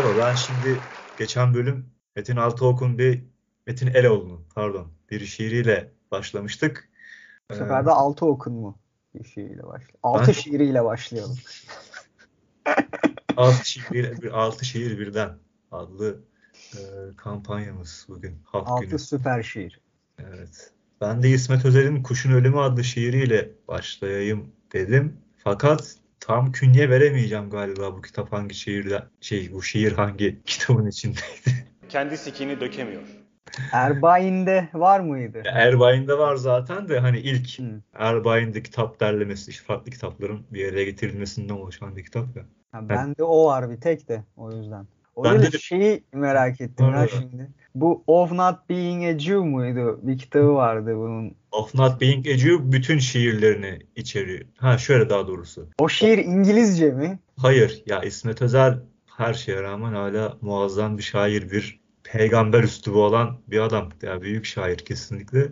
Merhaba ben şimdi geçen bölüm Metin Altıok'un bir Metin Eloğlu'nun pardon bir şiiriyle başlamıştık. Bu sefer de altı okun mu? Bir şiiriyle başlayalım. Altı Ben- şiiriyle başlayalım. Altı şiir, bir, altı şiir birden adlı e, kampanyamız bugün Halk Altı Günü. süper şiir. Evet. Ben de İsmet Özel'in Kuşun Ölümü adlı şiiriyle başlayayım dedim. Fakat tam künye veremeyeceğim galiba bu kitap hangi şiirde şey bu şiir hangi kitabın içindeydi. Kendi sikini dökemiyor. Erbayin'de var mıydı? Erbayin'de var zaten de hani ilk Hı. Erbayin'de kitap derlemesi, işte farklı kitapların bir araya getirilmesinden oluşan bir kitap ya. Ha, bende o var bir tek de o yüzden. O Bende yüzden de- şeyi merak ettim ya mı? şimdi. Bu Of Not Being a Jew muydu? Bir kitabı vardı bunun. Of Not Being a Jew bütün şiirlerini içeriyor. Ha şöyle daha doğrusu. O şiir İngilizce mi? Hayır ya İsmet Özel her şeye rağmen hala muazzam bir şair, bir peygamber üslubu olan bir adam. Ya büyük şair kesinlikle.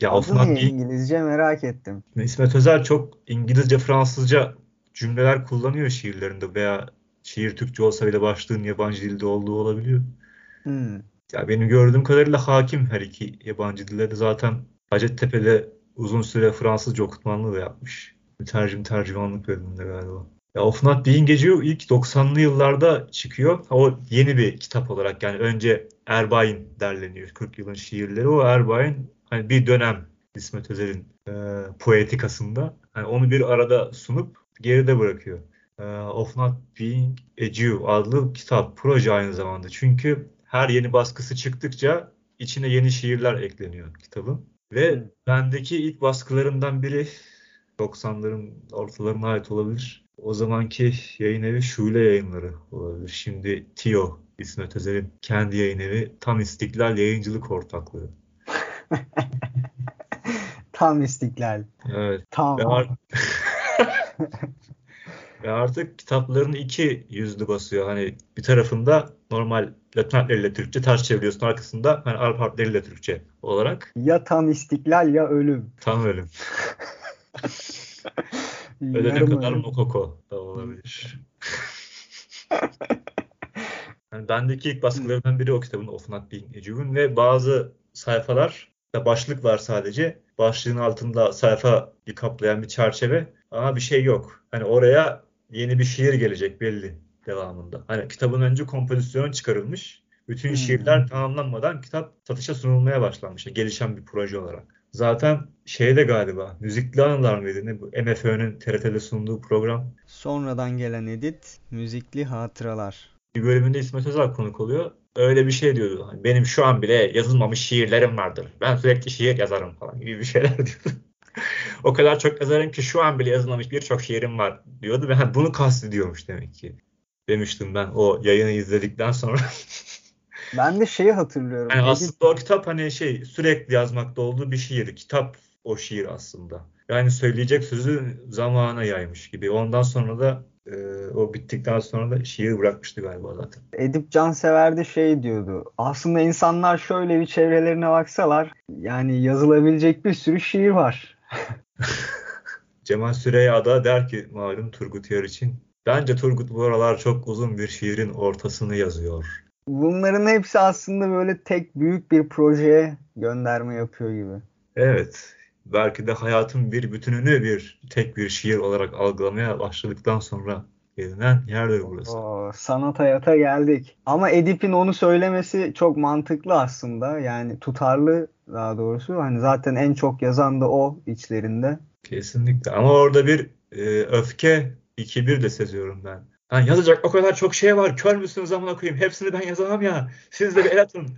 Ya Of Adı Not niye Being İngilizce merak ettim. İsmet Özel çok İngilizce, Fransızca cümleler kullanıyor şiirlerinde veya şiir Türkçe olsa bile başlığın yabancı dilde olduğu olabiliyor. Hmm. Ya benim gördüğüm kadarıyla hakim her iki yabancı dille de zaten Hacettepe'de uzun süre Fransızca okutmanlığı da yapmış. Mütercim tercümanlık bölümünde galiba. Ya Of Not Being Jew ilk 90'lı yıllarda çıkıyor. O yeni bir kitap olarak yani önce Erbayin derleniyor. 40 yılın şiirleri. O Erbayin hani bir dönem İsmet Özel'in e, poetikasında. Hani onu bir arada sunup geride bırakıyor. E, Of Not Being a Jew adlı kitap. Proje aynı zamanda. Çünkü her yeni baskısı çıktıkça içine yeni şiirler ekleniyor kitabın. Ve Hı. bendeki ilk baskılarından biri 90'ların ortalarına ait olabilir. O zamanki yayın evi Şule Yayınları olabilir. Şimdi TİO İsmet Özel'in kendi yayın evi Tam İstiklal Yayıncılık Ortaklığı. Tam istiklal. Evet. Tam. Ar- Ve artık kitapların iki yüzlü basıyor. Hani bir tarafında normal Latin harfleriyle Türkçe ters çeviriyorsun. Arkasında hani Arap harfleriyle Türkçe olarak Ya tam istiklal ya ölüm. tam ölüm. Ölene kadar ölüm. Mokoko da olabilir. Yani bendeki ilk baskılarından biri o kitabın Of Not Being a Jew'un ve bazı sayfalar da başlık var sadece. Başlığın altında sayfa kaplayan bir çerçeve ama bir şey yok. Hani oraya yeni bir şiir gelecek belli devamında. Hani kitabın önce kompozisyon çıkarılmış. Bütün Hmm. şiirler tamamlanmadan kitap satışa sunulmaya başlanmış. Gelişen bir proje olarak. Zaten şeyde galiba Müzikli Anılar mıydı ne bu? MFÖ'nün TRT'de sunduğu program. Sonradan gelen edit, müzikli hatıralar. Bir bölümünde İsmet Özel konuk oluyor. Öyle bir şey diyordu. Hani benim şu an bile yazılmamış şiirlerim vardır. Ben sürekli şiir yazarım falan gibi bir şeyler diyordu. O kadar çok yazarım ki şu an bile yazılmamış birçok şiirim var diyordu ve hani bunu kastediyormuş demek ki. Demiştim ben o yayını izledikten sonra. Ben de şeyi hatırlıyorum. Yani aslında o kitap hani şey sürekli yazmakta olduğu bir şiir. Kitap o şiir aslında. Yani söyleyecek sözü zamana yaymış gibi. Ondan sonra da e, o bittikten sonra da şiir bırakmıştı galiba zaten. Edip Cansever şey diyordu. Aslında insanlar şöyle bir çevrelerine baksalar yani yazılabilecek bir sürü şiir var. Cemal Süreyya da der ki malum Turgut Yer için. Bence Turgut bu aralar çok uzun bir şiirin ortasını yazıyor. Bunların hepsi aslında böyle tek büyük bir projeye gönderme yapıyor gibi. Evet. Belki de hayatın bir bütününü bir tek bir şiir olarak algılamaya başladıktan sonra gelinen yerdir burası. Oo, sanat hayata geldik. Ama Edip'in onu söylemesi çok mantıklı aslında. Yani tutarlı daha doğrusu. Hani zaten en çok yazan da o içlerinde. Kesinlikle. Ama orada bir e, öfke, bir kibir de seziyorum ben. Hani yazacak o kadar çok şey var. Kör müsünüz amına koyayım? Hepsini ben yazamam ya. Siz de bir el atın.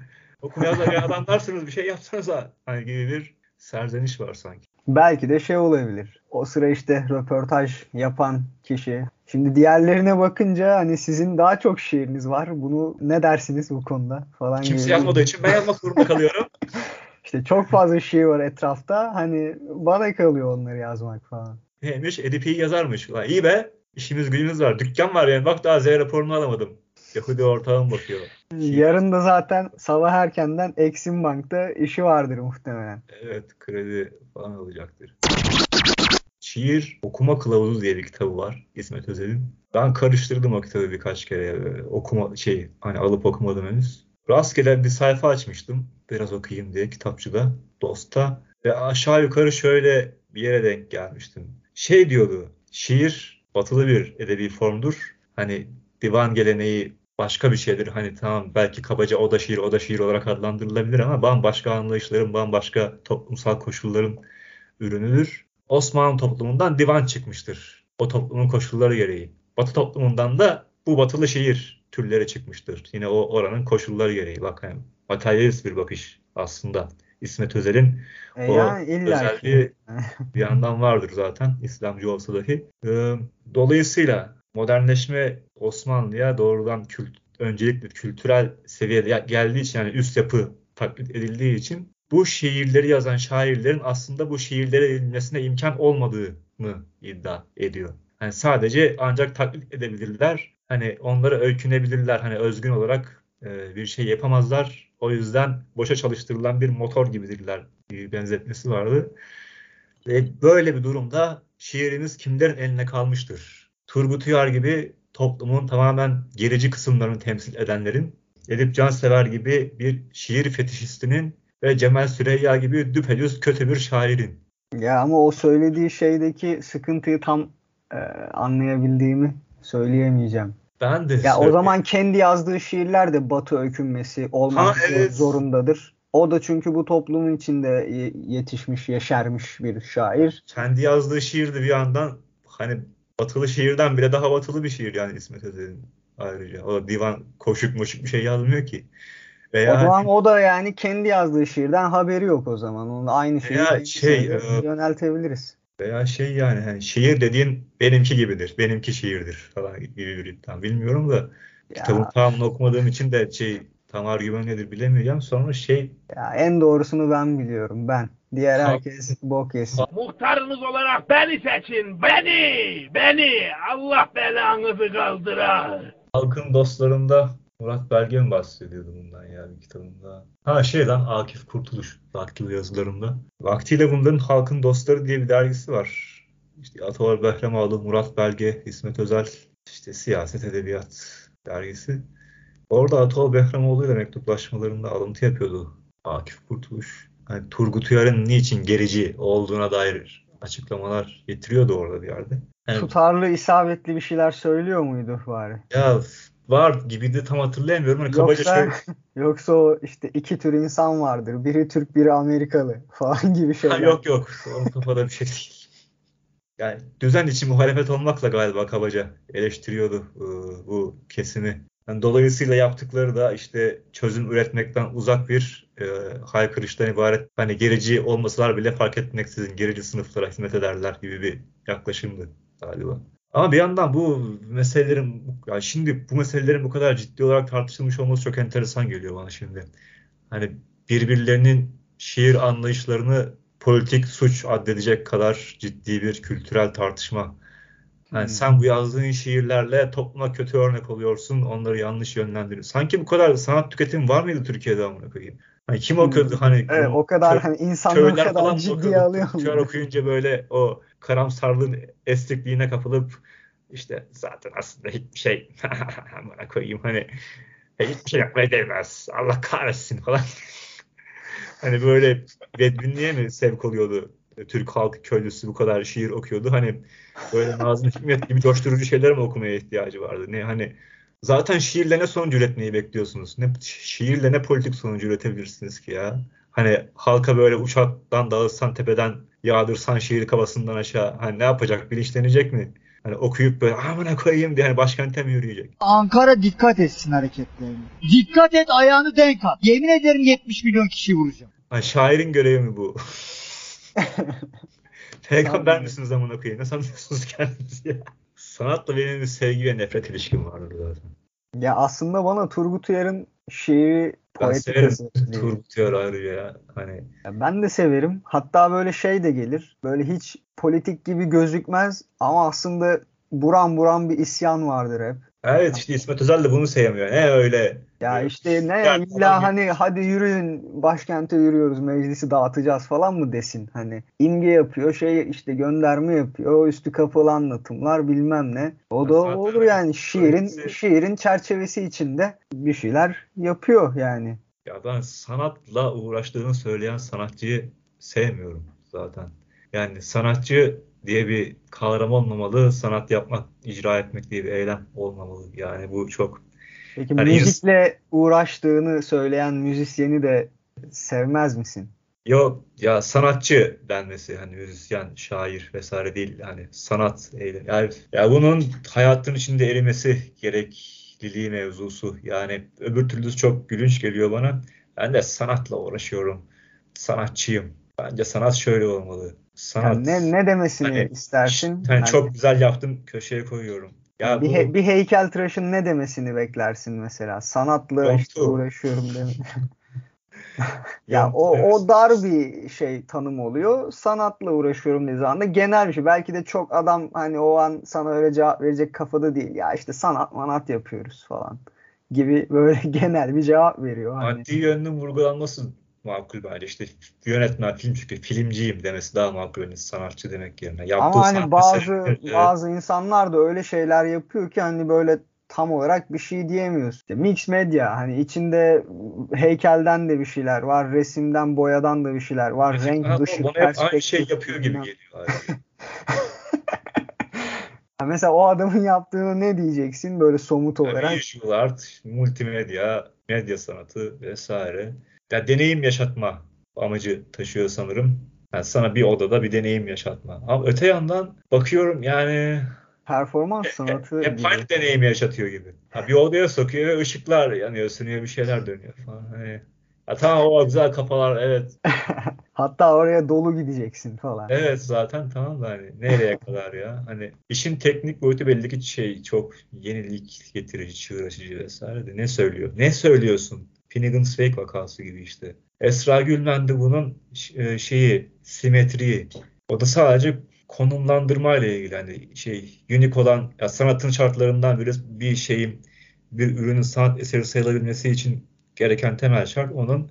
Okuma yazma bir adamlarsınız. Bir şey yapsanıza. Hani gibi bir serzeniş var sanki. Belki de şey olabilir. O sıra işte röportaj yapan kişi. Şimdi diğerlerine bakınca hani sizin daha çok şiiriniz var. Bunu ne dersiniz bu konuda falan Kimse gibi. yazmadığı için ben yazmak zorunda kalıyorum. İşte çok fazla şiir var etrafta. Hani bana kalıyor onları yazmak falan. Neymiş? Edip iyi yazarmış. Ulan iyi be. İşimiz gücümüz var. Dükkan var yani. Bak daha Z raporunu alamadım. Yahudi ortağım bakıyor. Yarın da zaten sabah erkenden Exim Bank'ta işi vardır muhtemelen. Evet kredi falan alacaktır. Şiir Okuma Kılavuzu diye bir kitabı var İsmet Özel'in. Ben karıştırdım o kitabı birkaç kere. Okuma şey hani alıp okumadım henüz. Rastgele bir sayfa açmıştım. Biraz okuyayım diye kitapçıda, Dost'ta. Ve aşağı yukarı şöyle bir yere denk gelmiştim. Şey diyordu. Şiir batılı bir edebi formdur. Hani divan geleneği başka bir şeydir. Hani tamam belki kabaca o da şiir o da şiir olarak adlandırılabilir ama bambaşka anlayışların, bambaşka toplumsal koşulların ürünüdür. Osmanlı toplumundan divan çıkmıştır. O toplumun koşulları gereği. Batı toplumundan da bu batılı şiir türleri çıkmıştır. Yine o oranın koşulları gereği. Bak yani materyalist bir bakış aslında. İsmet Özel'in e o yani özelliği bir yandan vardır zaten İslamcı olsa dahi. Ee, dolayısıyla modernleşme Osmanlı'ya doğrudan kült, öncelikle kültürel seviyede geldiği için yani üst yapı taklit edildiği için bu şiirleri yazan şairlerin aslında bu şiirlere edilmesine imkan olmadığını iddia ediyor. Yani sadece ancak taklit edebilirler. Hani onlara öykünebilirler. Hani özgün olarak e, bir şey yapamazlar. O yüzden boşa çalıştırılan bir motor gibidirler benzetmesi vardı. Ve böyle bir durumda şiiriniz kimlerin eline kalmıştır? Turgut Uyar gibi toplumun tamamen gerici kısımlarını temsil edenlerin, Edip Cansever gibi bir şiir fetişistinin ve Cemal Süreyya gibi düpedüz kötü bir şairin. Ya ama o söylediği şeydeki sıkıntıyı tam e, anlayabildiğimi söyleyemeyeceğim. Ben de. Ya söyleyeyim. o zaman kendi yazdığı şiirler de Batı öykünmesi olmak ha, evet. zorundadır. O da çünkü bu toplumun içinde yetişmiş, yeşermiş bir şair. Kendi yazdığı şiir de bir yandan hani batılı şiirden bile daha batılı bir şiir yani İsmet Özel'in ayrıca. O divan koşuk moşuk bir şey yazmıyor ki. Veya, o zaman o da yani kendi yazdığı şiirden haberi yok o zaman. Onun aynı şeyi şey, e, yöneltebiliriz. Veya şey yani hani şiir dediğin benimki gibidir. Benimki şiirdir falan gibi bir iddia. Bilmiyorum da ya. kitabın tamamını okumadığım için de şey tam argüman nedir bilemiyorum. Sonra şey ya en doğrusunu ben biliyorum ben. Diğer herkes bok yesin. Muhtarınız olarak beni seçin. Beni! Beni! Allah belanızı kaldıra. Halkın dostlarında Murat Belge mi bahsediyordu bundan ya bir kitabında? Ha şey lan Akif Kurtuluş vakti yazılarında. Vaktiyle bunların Halkın Dostları diye bir dergisi var. İşte Atavar Behramoğlu, Murat Belge, İsmet Özel, işte siyaset edebiyat dergisi. Orada Ataol Behramoğlu ile mektuplaşmalarında alıntı yapıyordu Akif Kurtuluş. Hani Turgut Uyar'ın niçin gerici olduğuna dair açıklamalar getiriyordu orada bir yerde. Yani, Tutarlı, isabetli bir şeyler söylüyor muydu bari? Ya var gibi de tam hatırlayamıyorum. Hani yoksa, şöyle... yoksa o işte iki tür insan vardır. Biri Türk, biri Amerikalı falan gibi şeyler. Ha, yok yok. Onun kafada bir şey değil. Yani düzen için muhalefet olmakla galiba kabaca eleştiriyordu ıı, bu kesimi. Yani dolayısıyla yaptıkları da işte çözüm üretmekten uzak bir e, haykırıştan ibaret. Hani gerici olmasalar bile fark etmeksizin gerici sınıflara hizmet ederler gibi bir yaklaşımdı galiba. Ama bir yandan bu meselelerin, yani şimdi bu meselelerin bu kadar ciddi olarak tartışılmış olması çok enteresan geliyor bana şimdi. Hani birbirlerinin şiir anlayışlarını politik suç addedecek kadar ciddi bir kültürel tartışma. Yani hmm. sen bu yazdığın şiirlerle topluma kötü örnek oluyorsun, onları yanlış yönlendiriyorsun. Sanki bu kadar sanat tüketimi var mıydı Türkiye'de amına koyayım? Hani kim okuyordu hani evet, o kadar hani insanlar o kadar ciddiye alıyor. Kör okuyunca böyle o karamsarlığın estikliğine kapılıp işte zaten aslında hiçbir şey bana koyayım hani hiçbir şey yapmaya değmez. Allah kahretsin falan. hani böyle bedbinliğe mi sevk oluyordu Türk halk köylüsü bu kadar şiir okuyordu. Hani böyle Nazım Hikmet gibi coşturucu şeyler mi okumaya ihtiyacı vardı? Ne hani zaten şiirle ne sonuç üretmeyi bekliyorsunuz? Ne şiirle ne politik sonuç üretebilirsiniz ki ya? Hani halka böyle uçaktan dağıtsan tepeden yağdırsan şiir kafasından aşağı hani ne yapacak? Bilinçlenecek mi? Hani okuyup böyle amına koyayım diye hani başkente mi yürüyecek? Ankara dikkat etsin hareketlerine. Dikkat et ayağını denk at. Yemin ederim 70 milyon kişi vuracağım. Hani şairin görevi mi bu? Peygamber misiniz amına koyayım? Ne sanıyorsunuz kendinizi ya? Sanatla benim bir sevgi ve nefret ilişkim vardır zaten. Ya aslında bana Turgut Uyar'ın şiiri ben severim Turgut Uyar ayrıca ya. Hani... Ya ben de severim. Hatta böyle şey de gelir. Böyle hiç politik gibi gözükmez ama aslında buran buran bir isyan vardır hep. Evet işte İsmet Özel de bunu sevmiyor. Ne öyle. Ya işte ne Yani illa hani hadi yürüyün başkente yürüyoruz meclisi dağıtacağız falan mı desin hani imge yapıyor şey işte gönderme yapıyor üstü kapalı anlatımlar bilmem ne o da Ya zaten olur yani şiirin öylesi- şiirin çerçevesi içinde bir şeyler yapıyor yani. Ya ben sanatla uğraştığını söyleyen sanatçıyı sevmiyorum zaten. Yani sanatçı diye bir kavram olmamalı, sanat yapmak, icra etmek diye bir eylem olmamalı. Yani bu çok Peki Hani müzikle uğraştığını söyleyen müzisyeni de sevmez misin? yok ya sanatçı denmesi hani müzisyen, şair vesaire değil yani sanat eylem. Yani ya bunun hayatın içinde erimesi gerekliliği mevzusu. Yani öbür türlüsü çok gülünç geliyor bana. Ben de sanatla uğraşıyorum. Sanatçıyım. Bence sanat şöyle olmalı. Sanat Yani ne ne demesini Hani, istersin? Yani Hani çok güzel yaptım köşeye koyuyorum. Ya bir, bu he- bir heykeltıraşın ne demesini beklersin mesela? Sanatla işte uğraşıyorum deme. Ya Yok, o evet. o dar bir şey tanım oluyor. Sanatla uğraşıyorum dediği zaman da genel bir şey. Belki de çok adam hani o an sana öyle cevap verecek kafada değil. Ya işte sanat manat yapıyoruz falan gibi böyle genel bir cevap veriyor. Hani maddi yönünün vurgulanması makul bence. İşte yönetmen, film çünkü filmciyim demesi daha makul. Yani sanatçı demek yerine. Yaptığı Ama hani bazı Evet. bazı insanlar da öyle şeyler yapıyor ki hani böyle tam olarak bir şey diyemiyorsun. İşte mix medya hani içinde heykelden de bir şeyler var, resimden, boyadan da bir şeyler var, renk, Ha, ışık, bana hep aynı şey perspektif. yapıyor gibi geliyor. abi. Mesela o adamın yaptığını ne diyeceksin böyle somut Yani olarak? visual art, multimedya, medya sanatı vesaire. Ya deneyim yaşatma amacı taşıyor sanırım. Yani sana bir odada bir deneyim yaşatma. Ama öte yandan bakıyorum yani Performans sanatı hep gibi. aynı deneyimi yaşatıyor gibi. Ha, bir odaya sokuyor ve ışıklar yanıyor, sönüyor, bir şeyler dönüyor falan. Hani, ha, tamam o güzel kafalar evet. Hatta oraya dolu gideceksin falan. Evet zaten tamam da hani nereye kadar ya? Hani işin teknik boyutu belli ki şey çok yenilik getirici, çığır açıcı vesaire de ne söylüyor? Ne söylüyorsun? Finnegan's Wake vakası gibi işte. Esra Gülmen de bunun e, şeyi, simetriyi. O da sadece konumlandırma ile ilgili. Hani şey, unik olan ya sanatın şartlarından biri bir şeyin, bir ürünün sanat eseri sayılabilmesi için gereken temel şart onun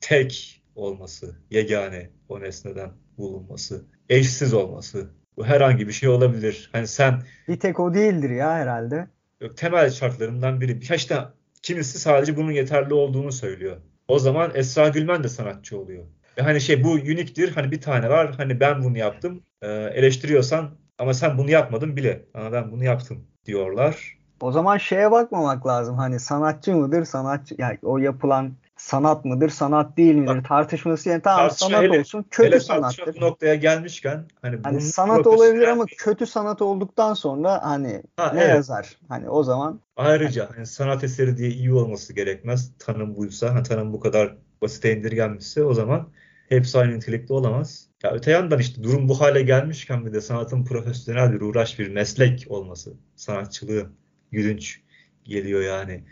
tek olması, yegane o nesneden bulunması, eşsiz olması. Bu herhangi bir şey olabilir. Hani sen Bir tek o değildir ya herhalde. temel şartlarından biri. Birkaç tane kimisi sadece bunun yeterli olduğunu söylüyor. O zaman Esra Gülmen de sanatçı oluyor. Ve hani şey bu uniktir. Hani bir tane var. Hani ben bunu yaptım. Ee, eleştiriyorsan ama sen bunu yapmadın bile. Ama ben bunu yaptım diyorlar. O zaman şeye bakmamak lazım. Hani sanatçı mıdır, sanatçı yani o yapılan sanat mıdır, sanat değil midir tartışması yani tamam Tartışma sanat hele- olsun, kötü Hele sanattır. bu noktaya gelmişken hani Hani sanat olabilir ama kötü sanat olduktan sonra hani Ha, ne evet. yazar? Hani o zaman Ayrıca hani sanat eseri diye iyi olması gerekmez. Tanım buysa, hani tanım bu kadar basite indirgenmişse o zaman hepsi aynı nitelikte olamaz. Ya öte yandan işte durum bu hale gelmişken bir de sanatın profesyonel bir uğraş, bir meslek olması, sanatçılığın gülünç geliyor yani.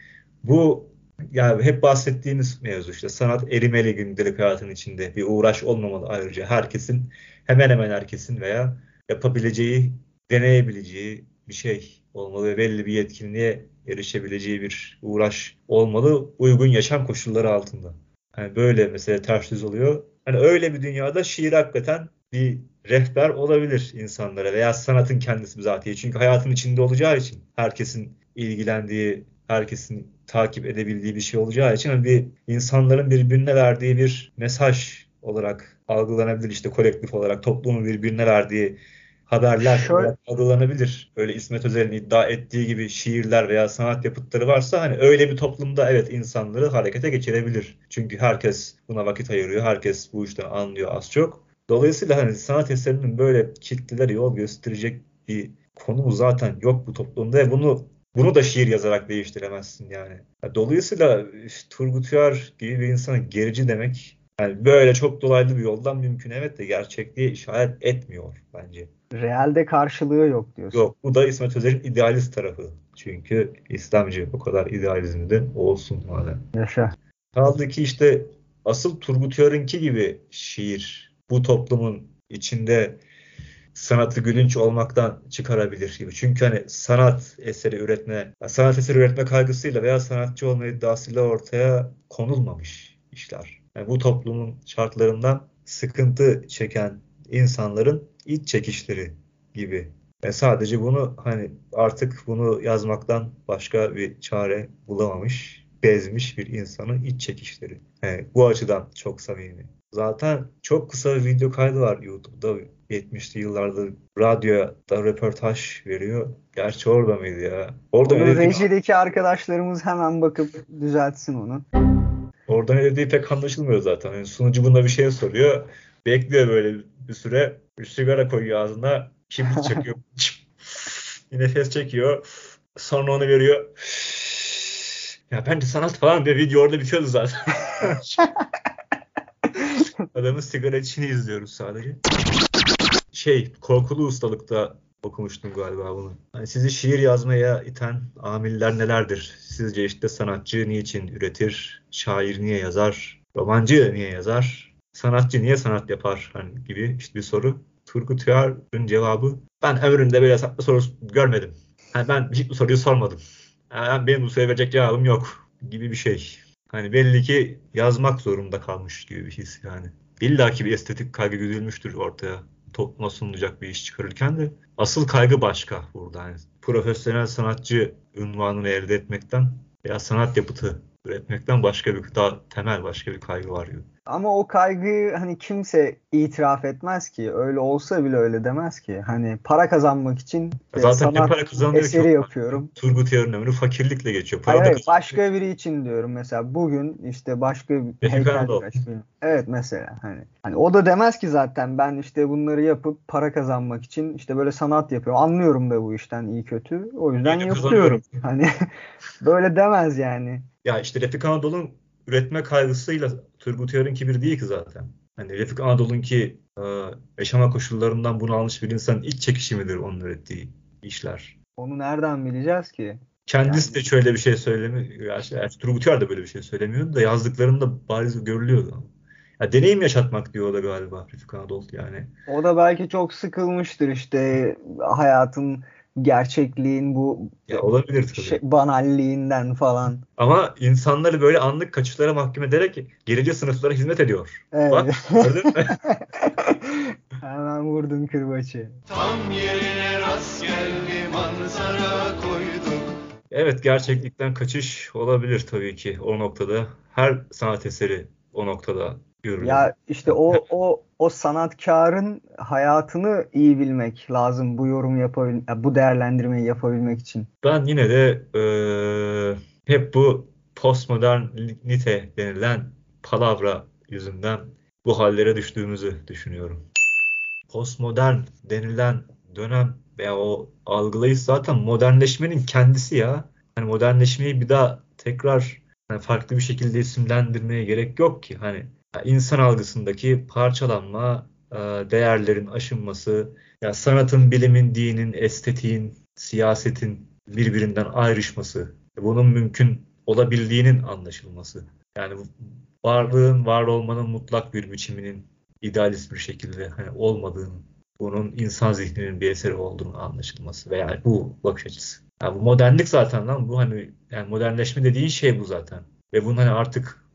Bu yani hep bahsettiğimiz mevzu işte sanat erimeli gündelik hayatın içinde bir uğraş olmamalı ayrıca herkesin hemen hemen herkesin veya yapabileceği, deneyebileceği bir şey olmalı ve belli bir yetkinliğe erişebileceği bir uğraş olmalı uygun yaşam koşulları altında. Hani böyle mesela ters düz oluyor. Hani öyle bir dünyada şiir hakikaten bir rehber olabilir insanlara veya sanatın kendisi bizatihi. Çünkü hayatın içinde olacağı için herkesin ilgilendiği, herkesin takip edebildiği bir şey olacağı için hani bir insanların birbirine verdiği bir mesaj olarak algılanabilir. İşte kolektif olarak toplumun birbirine verdiği haberler Şöyle- algılanabilir. Öyle İsmet Özel'in iddia ettiği gibi şiirler veya sanat yapıtları varsa hani öyle bir toplumda evet insanları harekete geçirebilir. Çünkü herkes buna vakit ayırıyor. Herkes bu işten anlıyor az çok. Dolayısıyla hani sanat eserinin böyle kitlelere yol gösterecek bir konumu zaten yok bu toplumda ve bunu bunu da şiir yazarak değiştiremezsin yani. Ya Dolayısıyla Turgut Uyar gibi bir insana gerici demek yani böyle çok dolaylı bir yoldan mümkün evet de gerçekliğe işaret etmiyor bence. realde karşılığı yok diyorsun. Yok bu da İsmet Özel'in idealist tarafı. Çünkü İslamcı o kadar idealizmi de olsun madem. Yaşa. Kaldı ki işte asıl Turgut Uyar'ınki gibi şiir bu toplumun içinde sanatı gülünç olmaktan çıkarabilir gibi. Çünkü hani sanat eseri üretme, sanat eseri üretme kaygısıyla veya sanatçı olma iddiasıyla ortaya konulmamış işler. Yani bu toplumun şartlarından sıkıntı çeken insanların iç çekişleri gibi. Ve sadece bunu hani artık bunu yazmaktan başka bir çare bulamamış, bezmiş bir insanın iç çekişleri. Yani bu açıdan çok samimi. Zaten çok kısa bir video kaydı var YouTube'da 70'li yıllarda radyoda röportaj veriyor. Gerçi orada mıydı ya? Orada Onu dediği, rejideki arkadaşlarımız hemen bakıp düzeltsin onu. orada ne dediği pek anlaşılmıyor zaten. Yani sunucu buna bir şey soruyor. Bekliyor böyle bir süre. Bir sigara koyuyor ağzına. Kibrit çekiyor. nefes çekiyor. Sonra onu veriyor. Ya bence sanat falan diye video orada bitiyordu zaten. Adamın sigara içini izliyoruz sadece. Şey, korkulu ustalıkta okumuştum galiba bunu. Hani sizi şiir yazmaya iten amiller nelerdir? Sizce işte sanatçı niçin üretir? Şair niye yazar? Romancı niye yazar? Sanatçı niye sanat yapar? Hani gibi işte bir soru. Turgut Uyar'ın cevabı ben ömrümde böyle saplı soru görmedim. Yani ben hiç bu soruyu sormadım. Yani benim bu soruya verecek cevabım yok gibi bir şey. Hani belli ki yazmak zorunda kalmış gibi bir his yani. İlla ki bir estetik kaygı güdülmüştür ortaya. Topluma sunulacak bir iş çıkarırken de asıl kaygı başka burada. Yani profesyonel sanatçı unvanını elde etmekten veya sanat yapıtı üretmekten başka bir daha temel başka bir kaygı var gibi. Ama o kaygıyı hani kimse itiraf etmez ki. Öyle olsa bile öyle demez ki. Hani para kazanmak için e, Zaten ne sanat para kazanıyor ki? eseri yapıyorum. Turgut Yarın ömrü fakirlikle geçiyor. Para Hayır, hayır, başka biri için diyorum mesela bugün işte başka bir heykel. Evet mesela hani hani o da demez ki zaten ben işte bunları yapıp para kazanmak için işte böyle sanat yapıyorum. Anlıyorum da bu işten iyi kötü. O yüzden yapıyorum. Hani böyle demez yani. Ya işte Refik Anadolu'nun üretme kaygısıyla Turgut Uyar'ınki bir değil ki zaten. Hani Refik Anadolu'nunki e, yaşama koşullarından bunu almış bir insanın iç çekişimidir onun ürettiği işler. Onu nereden bileceğiz ki? Kendisi Yani- de şöyle bir şey söylemiyor. Turgut Uyar da böyle bir şey söylemiyordu da yazdıklarında bariz görülüyordu. Ya deneyim yaşatmak diyor o da galiba Refik Anadolu yani. O da belki çok sıkılmıştır işte hayatın gerçekliğin bu Ya olabilir tabii. şey, banalliğinden falan. Ama insanları böyle anlık kaçışlara mahkum ederek gerici sınıflara hizmet ediyor. Evet. Bak gördün mü? Hemen vurdun kırbaçı. Tam yerine rast geldi manzara koyduk. Evet gerçeklikten kaçış olabilir tabii ki o noktada. Her sanat eseri o noktada görülür. Ya işte o o o sanatkarın hayatını iyi bilmek lazım bu yorum yapabil bu değerlendirmeyi yapabilmek için. Ben yine de eee, hep bu postmodernite denilen palavra yüzünden bu hallere düştüğümüzü düşünüyorum. Postmodern denilen dönem veya o algılayış zaten modernleşmenin kendisi ya. Hani modernleşmeyi bir daha tekrar hani farklı bir şekilde isimlendirmeye gerek yok ki. Hani insan algısındaki parçalanma, e, değerlerin aşınması, ya sanatın, bilimin, dinin, estetiğin, siyasetin birbirinden ayrışması, bunun mümkün olabildiğinin anlaşılması. Yani varlığın, var olmanın mutlak bir biçiminin idealist bir şekilde hani olmadığının, bunun insan zihninin bir eseri olduğunu anlaşılması veya bu bakış açısı. Yani bu modernlik zaten lan bu hani yani modernleşme dediğin şey bu zaten. Ve bunun hani artık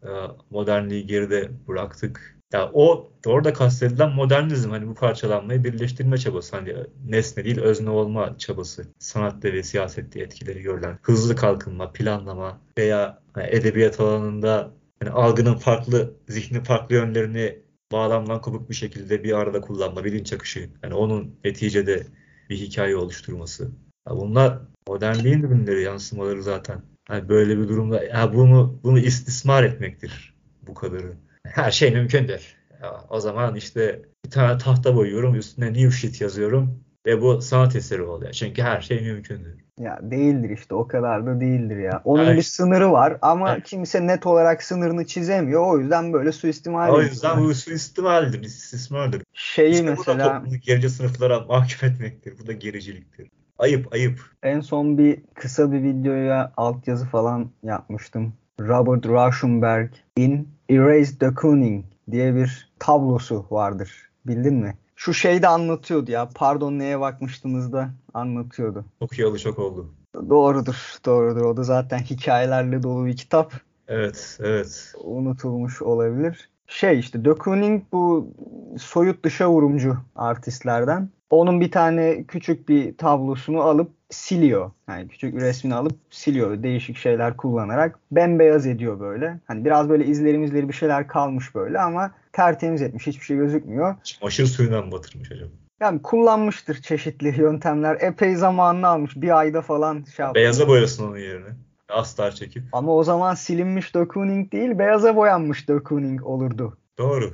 modernliği geride bıraktık. Ya o orada kastedilen modernizm hani bu parçalanmayı birleştirme çabası hani nesne değil özne olma çabası sanatta ve siyasette etkileri görülen hızlı kalkınma, planlama veya hani edebiyat alanında hani algının farklı zihnin farklı yönlerini bağlamdan kopuk bir şekilde bir arada kullanma, bilinç akışı yani onun neticede bir hikaye oluşturması. Ya bunlar modernliğin ürünleri, yansımaları zaten. Yani böyle bir durumda ya bunu bunu istismar etmektir bu kadarı. Her şey mümkündür. Ya o zaman işte bir tane tahta boyuyorum, üstüne new shit yazıyorum ve bu sanat eseri oluyor. Çünkü her şey mümkündür. Ya değildir işte o kadar da değildir ya. Onun Evet. bir sınırı var ama Evet. kimse net olarak sınırını çizemiyor. O yüzden böyle suistimal O yüzden bu suistimaldir, istismardır. Şeyi İşte bu da mesela gerici sınıflara mahkum etmektir. Bu da gericiliktir. Ayıp, ayıp. en son bir kısa bir videoya altyazı falan yapmıştım. Robert Rauschenberg in Erase the Kooning diye bir tablosu vardır. Bildin mi? Şu şeyde anlatıyordu ya. Pardon neye bakmıştınız da anlatıyordu. Okuyalı çok oldu. Doğrudur, doğrudur. O da zaten hikayelerle dolu bir kitap. Evet, evet. Unutulmuş olabilir. Şey işte De Kooning bu soyut dışa vurumcu artistlerden. Onun bir tane küçük bir tablosunu alıp siliyor. Yani küçük bir resmini alıp siliyor. Değişik şeyler kullanarak. Bembeyaz ediyor böyle. Hani biraz böyle izlerimizleri bir şeyler kalmış böyle ama tertemiz etmiş. Hiçbir şey gözükmüyor. Çamaşır suyundan mı batırmış acaba? Yani kullanmıştır çeşitli yöntemler. Epey zamanını almış. Bir ayda falan şey yapmış. Beyaza boyasın onun yerine. Astar çekip. Ama o zaman silinmiş De Kooning değil, beyaza boyanmış De Kooning olurdu. Doğru.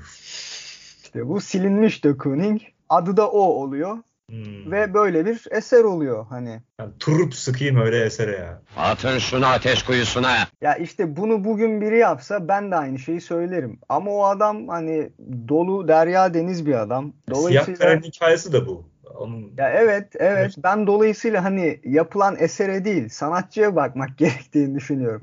İşte bu silinmiş De Kooning. Adı da o oluyor. Hmm. Ve böyle bir eser oluyor hani. Yani turup sıkayım öyle esere ya. Atın şunu ateş kuyusuna. Ya işte bunu bugün biri yapsa ben de aynı şeyi söylerim. Ama o adam hani dolu derya deniz bir adam. Siyah Dolayısıyla Kare'nin hikayesi de bu. Onun ya evet evet ben dolayısıyla hani yapılan esere değil sanatçıya bakmak gerektiğini düşünüyorum.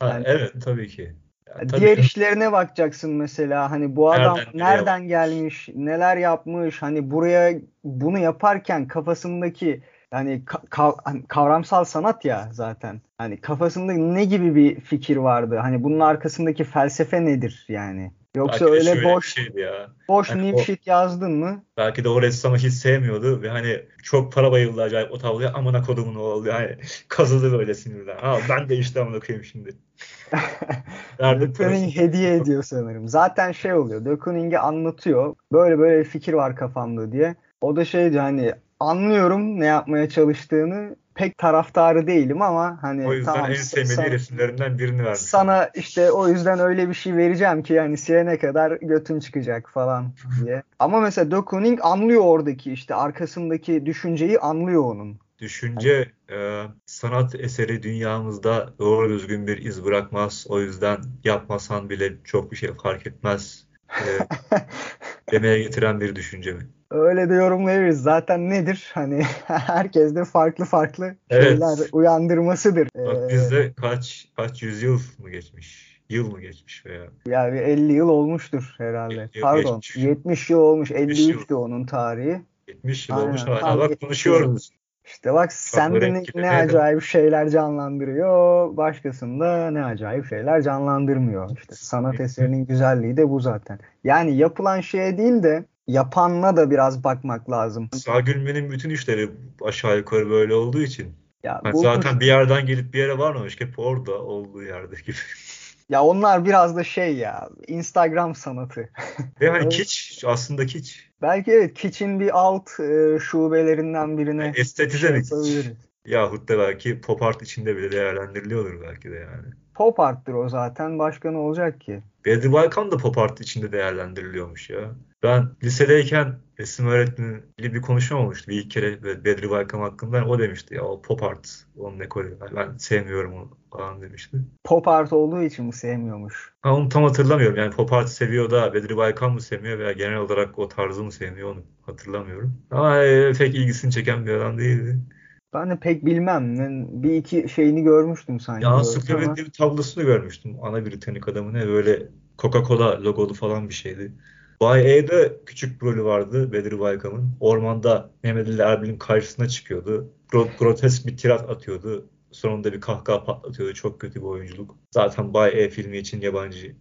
Ha, yani- evet tabii ki. Ya, tabii Diğer ki. işlerine bakacaksın mesela hani bu adam Nereden nereden gelmiş, neler yapmış, hani buraya bunu yaparken kafasındaki yani hani kavramsal sanat ya zaten. Hani kafasında ne gibi bir fikir vardı? Hani bunun arkasındaki felsefe nedir yani? Yoksa Belki öyle boş ya. boş Hani shit yazdın mı? Belki de o ressamı hiç sevmiyordu ve hani çok para bayıldı acayip o tabloya amına kodumun oğlu yani kazıdı böyle sinirden. Ha ben de işte amına koyayım şimdi. Parasını. hediye ediyor sanırım. Zaten şey oluyor. De Kooning'e anlatıyor. Böyle böyle bir fikir var kafamda diye. O da şey hani anlıyorum ne yapmaya çalıştığını. Pek taraftarı değilim ama hani O yüzden tamam en sevmediği sana, resimlerinden birini vermiş. sana işte o yüzden öyle bir şey vereceğim ki yani silene kadar götün çıkacak falan diye. Ama mesela De Kooning anlıyor oradaki işte arkasındaki düşünceyi anlıyor onun. Düşünce e, sanat eseri dünyamızda doğru düzgün bir iz bırakmaz. O yüzden yapmasan bile çok bir şey fark etmez. E, demeye getiren bir düşünce mi? Öyle de yorumlayabiliriz. Zaten nedir? Hani herkes de farklı farklı Evet. şeyler uyandırmasıdır. Bak Ee, bizde kaç kaç yüzyıl mı geçmiş? Yıl mı geçmiş veya? Yani bir 50 yıl olmuştur herhalde. 50 yıl Pardon, geçmiş. 70 yıl olmuş. 70 yıl. 53'tü onun tarihi. 70 yıl Aynen. olmuş hala Tam bak 70 konuşuyoruz. İşte bak sende ne, ne neydi? acayip şeyler canlandırıyor, başkasında ne acayip şeyler canlandırmıyor. İşte sanat eserinin güzelliği de bu zaten. Yani yapılan şeye değil de yapanla da biraz bakmak lazım. Sağ Gülmen'in bütün işleri aşağı yukarı böyle olduğu için. Ya bu zaten bir yerden gelip bir yere varmamış. Hep orada olduğu yerde gibi. Ya onlar biraz da şey ya Instagram sanatı. Ve hani kiç aslında kiç. Belki evet Kitsch'in bir alt e, şubelerinden birine Yani estetize şey. Yahut da belki pop art içinde bile değerlendiriliyordur belki de yani. Pop arttır o zaten. Başka ne olacak ki? Bedri Baykan da pop art içinde değerlendiriliyormuş ya. Ben lisedeyken resim öğretmeniyle bir konuşma olmuştu bir ilk kere Be- Bedri Baykan hakkında. O demişti ya o pop art onun ekolü. Ben sevmiyorum onu falan demişti. Pop art olduğu için mi sevmiyormuş? Ha, onu tam hatırlamıyorum. Yani pop art seviyor da Bedri Baykan mı sevmiyor veya genel olarak o tarzı mı sevmiyor onu hatırlamıyorum. Ama e, pek ilgisini çeken bir adam değildi. Ben de pek bilmem. Bir iki şeyini görmüştüm sanki. Ya ansiklopedi ama- bir tablosunu görmüştüm. Ana Britanik adamı ne böyle Coca-Cola logolu falan bir şeydi. Bay E'de küçük bir rolü vardı Bedri Baykam'ın. Ormanda Mehmet Ali Erbil'in karşısına çıkıyordu. Gro- grotesk bir tirat atıyordu. Sonunda bir kahkaha patlatıyordu. Çok kötü bir oyunculuk. Zaten Bay E filmi için yabancı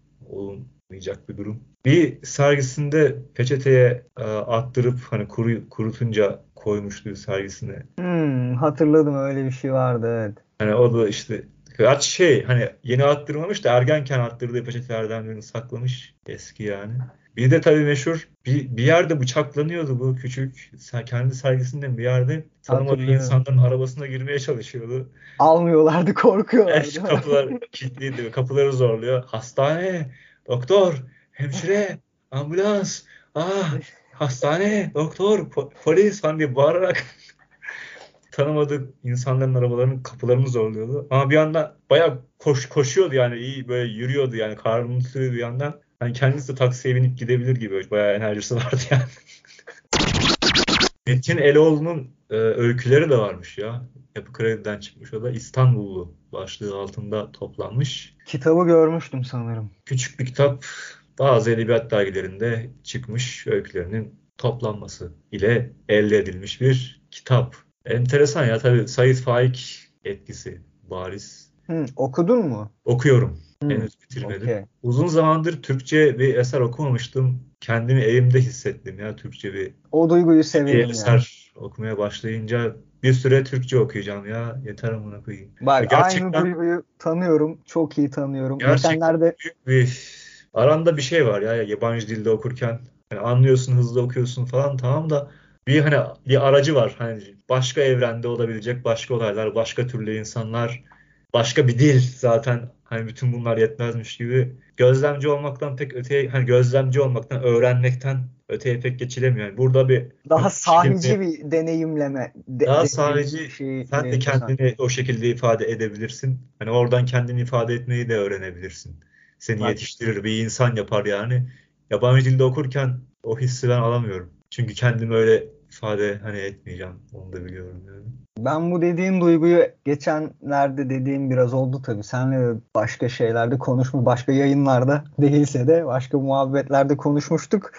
olunmayacak bir durum. Bir sergisinde peçeteye e, attırıp hani kuru, kurutunca koymuştu sergisine. Hmm, hatırladım öyle bir şey vardı evet. Hani o da işte Gerçi şey hani yeni attırmamış da ergenken attırdığı peçetelerden birini saklamış eski yani. Bir de tabii meşhur bir, bir yerde bıçaklanıyordu bu küçük kendi sergisinden bir yerde tanımadığı insanların arabasına girmeye çalışıyordu. Almıyorlardı, korkuyorlardı. Evet, kapılar kilitliydi kapıları zorluyor. Hastane, doktor, hemşire, ambulans, ah, hastane, doktor, po- polis falan diye bağırarak tanımadığı insanların arabalarının kapılarını zorluyordu. Ama bir yandan bayağı koş, koşuyordu yani iyi böyle yürüyordu yani karnını tutuyordu bir yandan. Hani kendisi de taksiye binip gidebilir gibi bayağı enerjisi vardı yani. Metin Eloğlu'nun e, öyküleri de varmış ya. Yapı Kredi'den çıkmış o da İstanbullu başlığı altında toplanmış. Kitabı görmüştüm sanırım. Küçük bir kitap bazı edebiyat dergilerinde çıkmış öykülerinin toplanması ile elde edilmiş bir kitap. Enteresan ya tabii Said Faik etkisi bariz. Hı, okudun mu? Okuyorum. Hı, Henüz bitirmedim. okey. Uzun zamandır Türkçe bir eser okumamıştım. Kendimi evimde hissettim ya Türkçe bir, O duyguyu bir severim ya. eser okumaya başlayınca bir süre Türkçe okuyacağım ya. Yeter amına koyayım. Bak Gerçekten- aynı duyguyu tanıyorum. Çok iyi tanıyorum. Gerçekten Geçenlerde büyük bir aranda bir şey var ya yabancı dilde okurken. Hani anlıyorsun, hızlı okuyorsun falan tamam da bir hani bir aracı var. Hani başka evrende olabilecek başka olaylar, başka türlü insanlar, başka bir dil zaten hani bütün bunlar yetmezmiş gibi gözlemci olmaktan pek öteye hani gözlemci olmaktan, öğrenmekten öteye pek geçilemiyor. Yani burada bir daha hani sahici şimdi bir deneyimleme. de- daha sahici şeyi sen de kendini o şekilde ifade edebilirsin. Hani oradan kendini ifade etmeyi de öğrenebilirsin. Seni Bak. yetiştirir, bir insan yapar yani. Yabancı dilde okurken o hissi ben alamıyorum. Çünkü kendimi öyle ifade hani etmeyeceğim. Onu da biliyorum yani. Ben bu dediğin duyguyu geçenlerde dediğim biraz oldu tabii. Senle başka şeylerde konuşmuş, başka yayınlarda değilse de başka muhabbetlerde konuşmuştuk.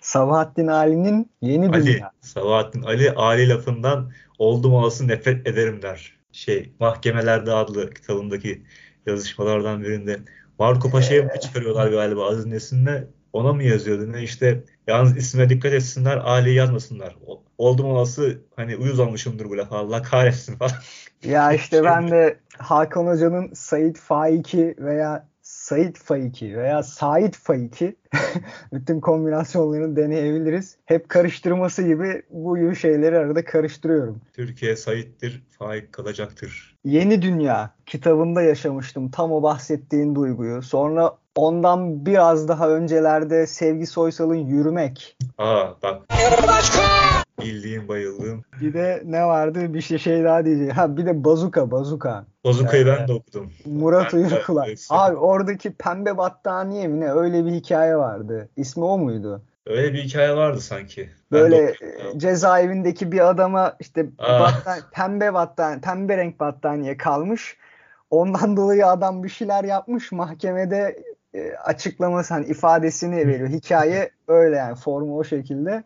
Sabahattin Ali'nin Yeni Ali, Dünya. Sabahattin Ali, Ali lafından oldum olası nefret ederim der. Şey, Mahkemelerde adlı kitabındaki yazışmalardan birinde. Marco Paşa'ya mı çıkarıyorlar galiba Aziz Nesin'le? Ona mı yazıyordu ne işte yalnız isme dikkat etsinler Ali'yi yazmasınlar. Oldum olası hani uyuz olmuşumdur bu lafa Allah kahretsin falan. Ya işte ben de Hakan Hoca'nın Said Faiki veya Said Faiki veya Said Faiki bütün kombinasyonlarını deneyebiliriz. Hep karıştırması gibi bu gibi şeyleri arada karıştırıyorum. Türkiye Sait'tir, Faik kalacaktır. Yeni Dünya kitabında yaşamıştım tam o bahsettiğin duyguyu. Sonra ondan biraz daha öncelerde Sevgi Soysal'ın Yürümek. Aa bak. Bildiğim bayıldığım. Bir de ne vardı? Bir şey, şey daha diyeceğim. Ha bir de Bazuka, Bazuka. Bozukayı ben de okudum. Murat Uyurkulak. Abi oradaki pembe battaniye mi ne? Öyle bir hikaye vardı. İsmi o muydu? Öyle bir hikaye vardı sanki. Ben Böyle e, cezaevindeki bir adama işte Aa. battan- pembe battaniye, pembe renk battaniye kalmış. Ondan dolayı adam bir şeyler yapmış. Mahkemede e, açıklaması hani ifadesini veriyor. Hikaye öyle yani formu o şekilde.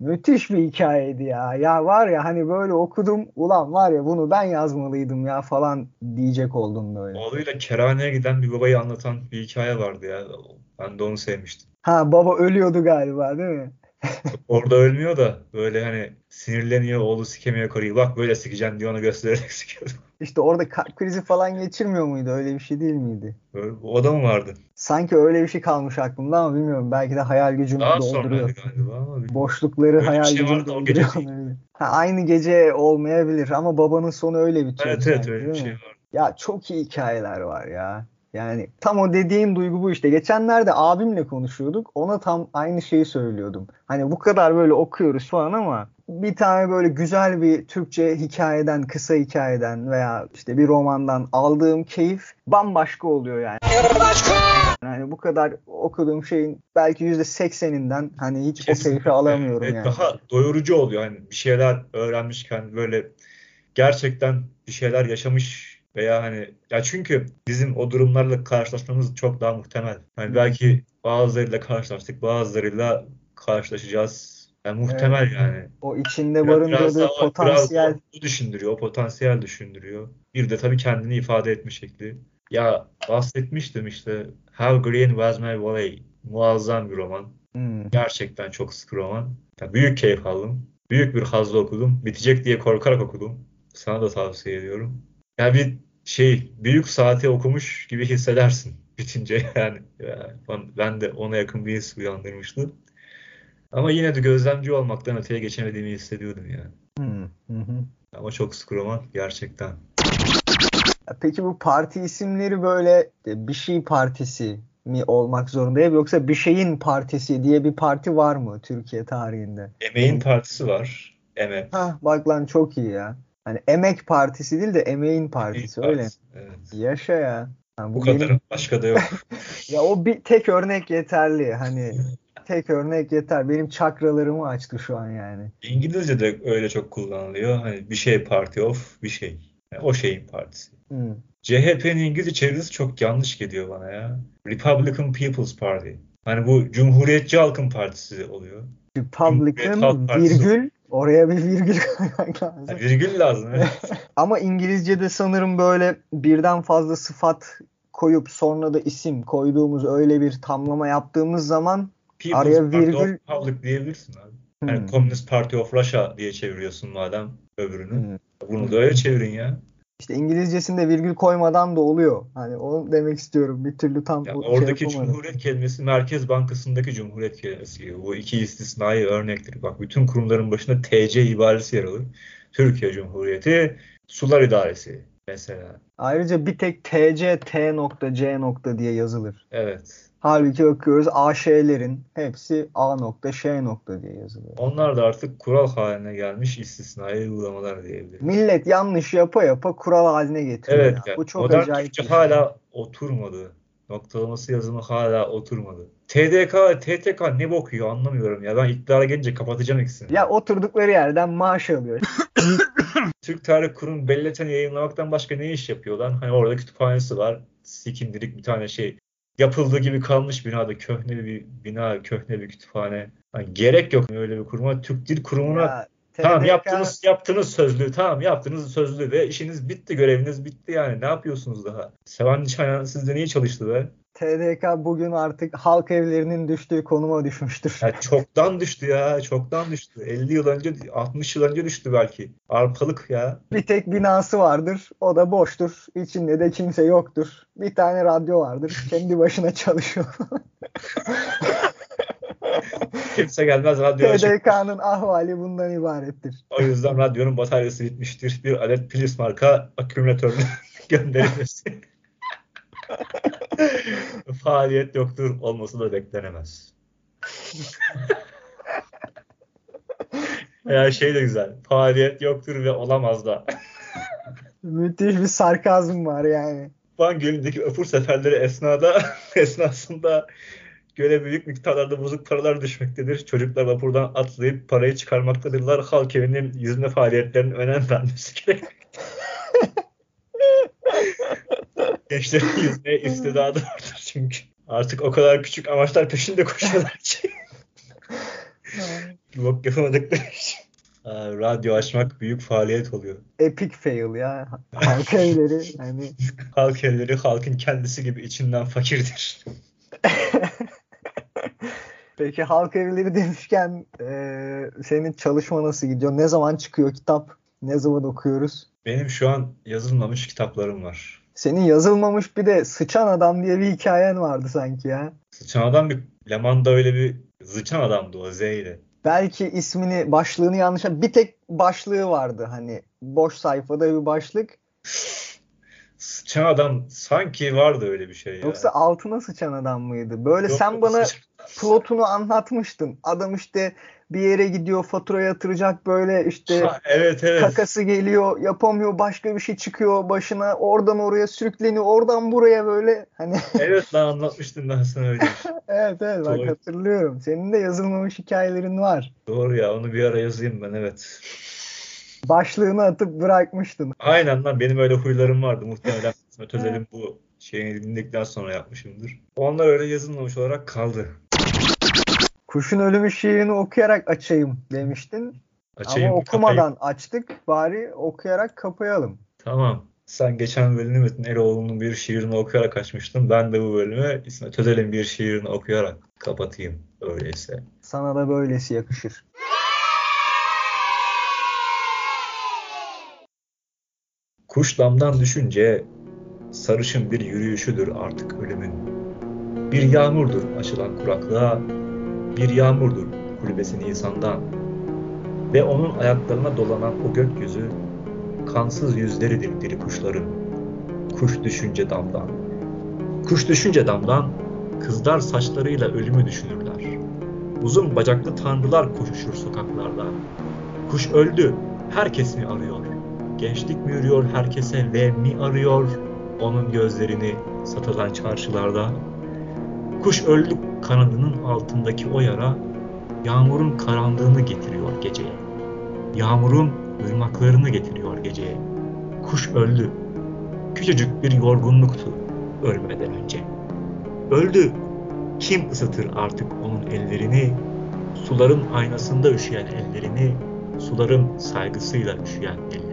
Müthiş bir hikayeydi ya. Ya var ya hani böyle okudum. Ulan var ya bunu ben yazmalıydım ya falan diyecek oldum böyle. Oğluyla kerhaneye giden bir babayı anlatan bir hikaye vardı ya. Ben de onu sevmiştim. Ha baba ölüyordu galiba değil mi? Orada ölmüyor da böyle hani sinirleniyor oğlu sikemiyor karıyı. Bak böyle sikeceğim diye ona göstererek sikiyordu. İşte orada kalp krizi falan geçirmiyor muydu? Öyle bir şey değil miydi? Böyle, o da mı vardı? Sanki öyle bir şey kalmış aklımda ama bilmiyorum. Belki de hayal gücüm Daha dolduruyor. galiba ama bilmiyorum. Boşlukları Öyle hayal şey gücüm vardı, o gece dolduruyor. Ha, aynı gece olmayabilir ama babanın sonu öyle bitiyor. Evet evet öyle bir şey vardı. Ya çok iyi hikayeler var ya. Yani tam o dediğim duygu bu işte. Geçenlerde abimle konuşuyorduk. Ona tam aynı şeyi söylüyordum. Hani bu kadar böyle okuyoruz falan ama bir tane böyle güzel bir Türkçe hikayeden, kısa hikayeden veya işte bir romandan aldığım keyif bambaşka oluyor yani. Yani bu kadar okuduğum şeyin belki %80'inden hani hiç o keyfi Kesinlikle. alamıyorum Evet, yani. Daha doyurucu oluyor. Hani bir şeyler öğrenmişken böyle gerçekten bir şeyler yaşamış veya hani ya çünkü bizim o durumlarla karşılaşmamız çok daha muhtemel. Hani belki bazılarıyla karşılaştık, bazılarıyla karşılaşacağız. Yani muhtemel yani. O içinde Biraz, biraz barındırdığı biraz potansiyel o, o düşündürüyor, o potansiyel düşündürüyor. Bir de tabii kendini ifade etme şekli. Ya bahsetmiştim işte How Green Was My Valley. Muazzam bir roman. Hmm. Gerçekten çok sıkı roman. Ya büyük keyif aldım. Büyük bir hazla okudum. Bitecek diye korkarak okudum. Sana da tavsiye ediyorum. Ya bir şey büyük saati okumuş gibi hissedersin bitince yani. Ya ben- de ona yakın bir his uyandırmıştı. Ama yine de gözlemci olmaktan öteye geçemediğimi hissediyordum yani. Hı hı. Ama çok sıkı roman gerçekten. Peki bu parti isimleri böyle e, bir şey partisi mi olmak zorunda yoksa bir şeyin partisi diye bir parti var mı Türkiye tarihinde? Emeğin partisi var. Emek. Ha bak lan çok iyi ya. Hani emek partisi değil de emeğin partisi öyle. Evet. Yaşa ya. Ha, Bu benim- kadar. Başka da yok. Ya o bir tek örnek yeterli. Hani tek örnek yeter. Benim çakralarımı açtı şu an yani. İngilizce'de öyle çok kullanılıyor. Hani bir şey party of bir şey. Yani o şeyin partisi. Hmm. CHP'nin İngilizce çevirisi çok yanlış geliyor bana ya. Republican People's Party. Hani bu Cumhuriyetçi Halkın Partisi oluyor. Republican Partisi. virgül oraya bir virgül koymak lazım. Ha, virgül lazım. Evet. Ama İngilizce'de sanırım böyle birden fazla sıfat koyup sonra da isim koyduğumuz öyle bir tamlama yaptığımız zaman People's Araya Party virgül- of Republic diyebilirsin abi. Yani Hmm. Communist Party of Russia diye çeviriyorsun madem öbürünü. Hmm. Bunu da öyle çevirin ya. İşte İngilizcesinde virgül koymadan da oluyor. Hani onu demek istiyorum. Bir türlü tam Ya o- şey oradaki yapamadım. Cumhuriyet kelimesi Merkez Bankası'ndaki Cumhuriyet kelimesi gibi. Bu iki istisnai örnektir. Bak bütün kurumların başında TC ibaresi yer alır. Türkiye Cumhuriyeti Sular İdaresi mesela. Ayrıca bir tek TC T nokta C nokta diye yazılır. Evet. Halbuki bakıyoruz AŞ'lerin hepsi A nokta Ş nokta diye yazılıyor. Onlar da artık kural haline gelmiş istisnai uygulamalar diyebiliriz. Millet yanlış yapa yapa kural haline getiriyor. Evet, ya. yani Bu çok modern acayip Türkçe şey. hala oturmadı. Noktalaması yazımı hala oturmadı. TDK, TTK ne bokuyor anlamıyorum ya. Ben iktidara gelince kapatacağım ikisini. Ya oturdukları yerden maaş alıyor. Türk Tarih Kurum belleten yayınlamaktan başka ne iş yapıyor lan? Hani orada kütüphanesi var. Sikindirik bir tane şey. Yapıldığı gibi kalmış binada. Köhne bir bina, köhne bir kütüphane. Hani gerek yok öyle bir kuruma. Türk Dil Kurumu'na Ya, Tamam yaptınız yaptınız sözlü. Tamam yaptınız sözlü ve işiniz bitti, göreviniz bitti yani. Ne yapıyorsunuz daha? Sevan Çayan sizde niye çalıştı be? TDK bugün artık halk evlerinin düştüğü konuma düşmüştür. Ya çoktan düştü ya, çoktan düştü. 50 yıl önce, 60 yıl önce düştü belki. Arpalık ya. Bir tek binası vardır. O da boştur. İçinde de kimse yoktur. Bir tane radyo vardır. Kendi başına çalışıyor. Kimse gelmez radyo. TDK'nın ahvali bundan ibarettir. O yüzden radyonun bataryası bitmiştir. Bir adet Philips marka akümülatörünü gönderilmesi. Faaliyet yoktur. Olması da beklenemez. Ya şey de güzel. Faaliyet yoktur ve olamaz da. Müthiş bir sarkazm var yani. Van Gölü'ndeki vapur seferleri esnada esnasında göle büyük miktarlarda bozuk paralar düşmektedir. Çocuklar vapurdan atlayıp parayı çıkarmaktadırlar. Halk evinin yüzme faaliyetlerinin önem vermesi gerek. Gençlerin yüzmeye istidadı vardır çünkü. Artık o kadar küçük amaçlar peşinde koşuyorlar ki. Bok yapamadıkları için. Aa, Radyo açmak büyük faaliyet oluyor. Epic fail ya. Halk evleri. Hani Halk evleri halkın kendisi gibi içinden fakirdir. Peki halk evleri demişken eee, senin çalışma nasıl gidiyor? Ne zaman çıkıyor kitap? Ne zaman okuyoruz? Benim şu an yazılmamış kitaplarım var. Senin yazılmamış bir de Sıçan Adam diye bir hikayen vardı sanki ya. Sıçan adam bir Leman'da öyle bir zıçan adamdı o Z ile. Belki ismini, başlığını yanlış... Bir tek başlığı vardı hani. Boş sayfada bir başlık. Sıçan adam sanki vardı öyle bir şey ya. Yoksa altına sıçan adam mıydı? Böyle Yok, sen bana sıçan- plotunu anlatmıştın. Adam işte bir yere gidiyor, fatura yatıracak böyle işte Ha, evet evet. kakası geliyor, yapamıyor, başka bir şey çıkıyor başına. Oradan oraya sürükleniyor, oradan buraya böyle hani Evet lan anlatmıştım ben sana öyle. şey. evet evet bak Doğru. hatırlıyorum. Senin de yazılmamış hikayelerin var. Doğru ya onu bir ara yazayım ben evet. Başlığını atıp bırakmıştın. Aynen lan benim öyle huylarım vardı. Muhtemelen İsmet Özel'in bu şeyini dinledikten sonra yapmışımdır. Onlar öyle yazılmamış olarak kaldı. Kuşun Ölümü şiirini okuyarak açayım demiştin. Açayım Ama mı, kapayım? okumadan açtık. Bari okuyarak kapayalım. Tamam. Sen geçen bölümü Metin Eroğlu'nun bir şiirini okuyarak açmıştın. Ben de bu bölümü İsmet Özel'in bir şiirini okuyarak kapatayım öyleyse. Sana da böylesi yakışır. Kuş damdan düşünce sarışın bir yürüyüşüdür artık ölümün. Bir yağmurdur açılan kuraklığa, bir yağmurdur kulübesi Nisan'dan. Ve onun ayaklarına dolanan o gökyüzü, kansız yüzleridir diri kuşların. Kuş düşünce damdan. Kuş düşünce damdan, kızlar saçlarıyla ölümü düşünürler. Uzun bacaklı tanrılar koşuşur sokaklarda. Kuş öldü, herkes mi arıyor? Gençlik mi yürüyor herkese ve mi arıyor onun gözlerini satılan çarşılarda? Kuş öldü kanadının altındaki o yara yağmurun karanlığını getiriyor geceye. Yağmurun ırmaklarını getiriyor geceye. Kuş öldü. Küçücük bir yorgunluktu ölmeden önce. Öldü. Kim ısıtır artık onun ellerini? suların aynasında üşüyen ellerini, suların saygısıyla üşüyen ellerini.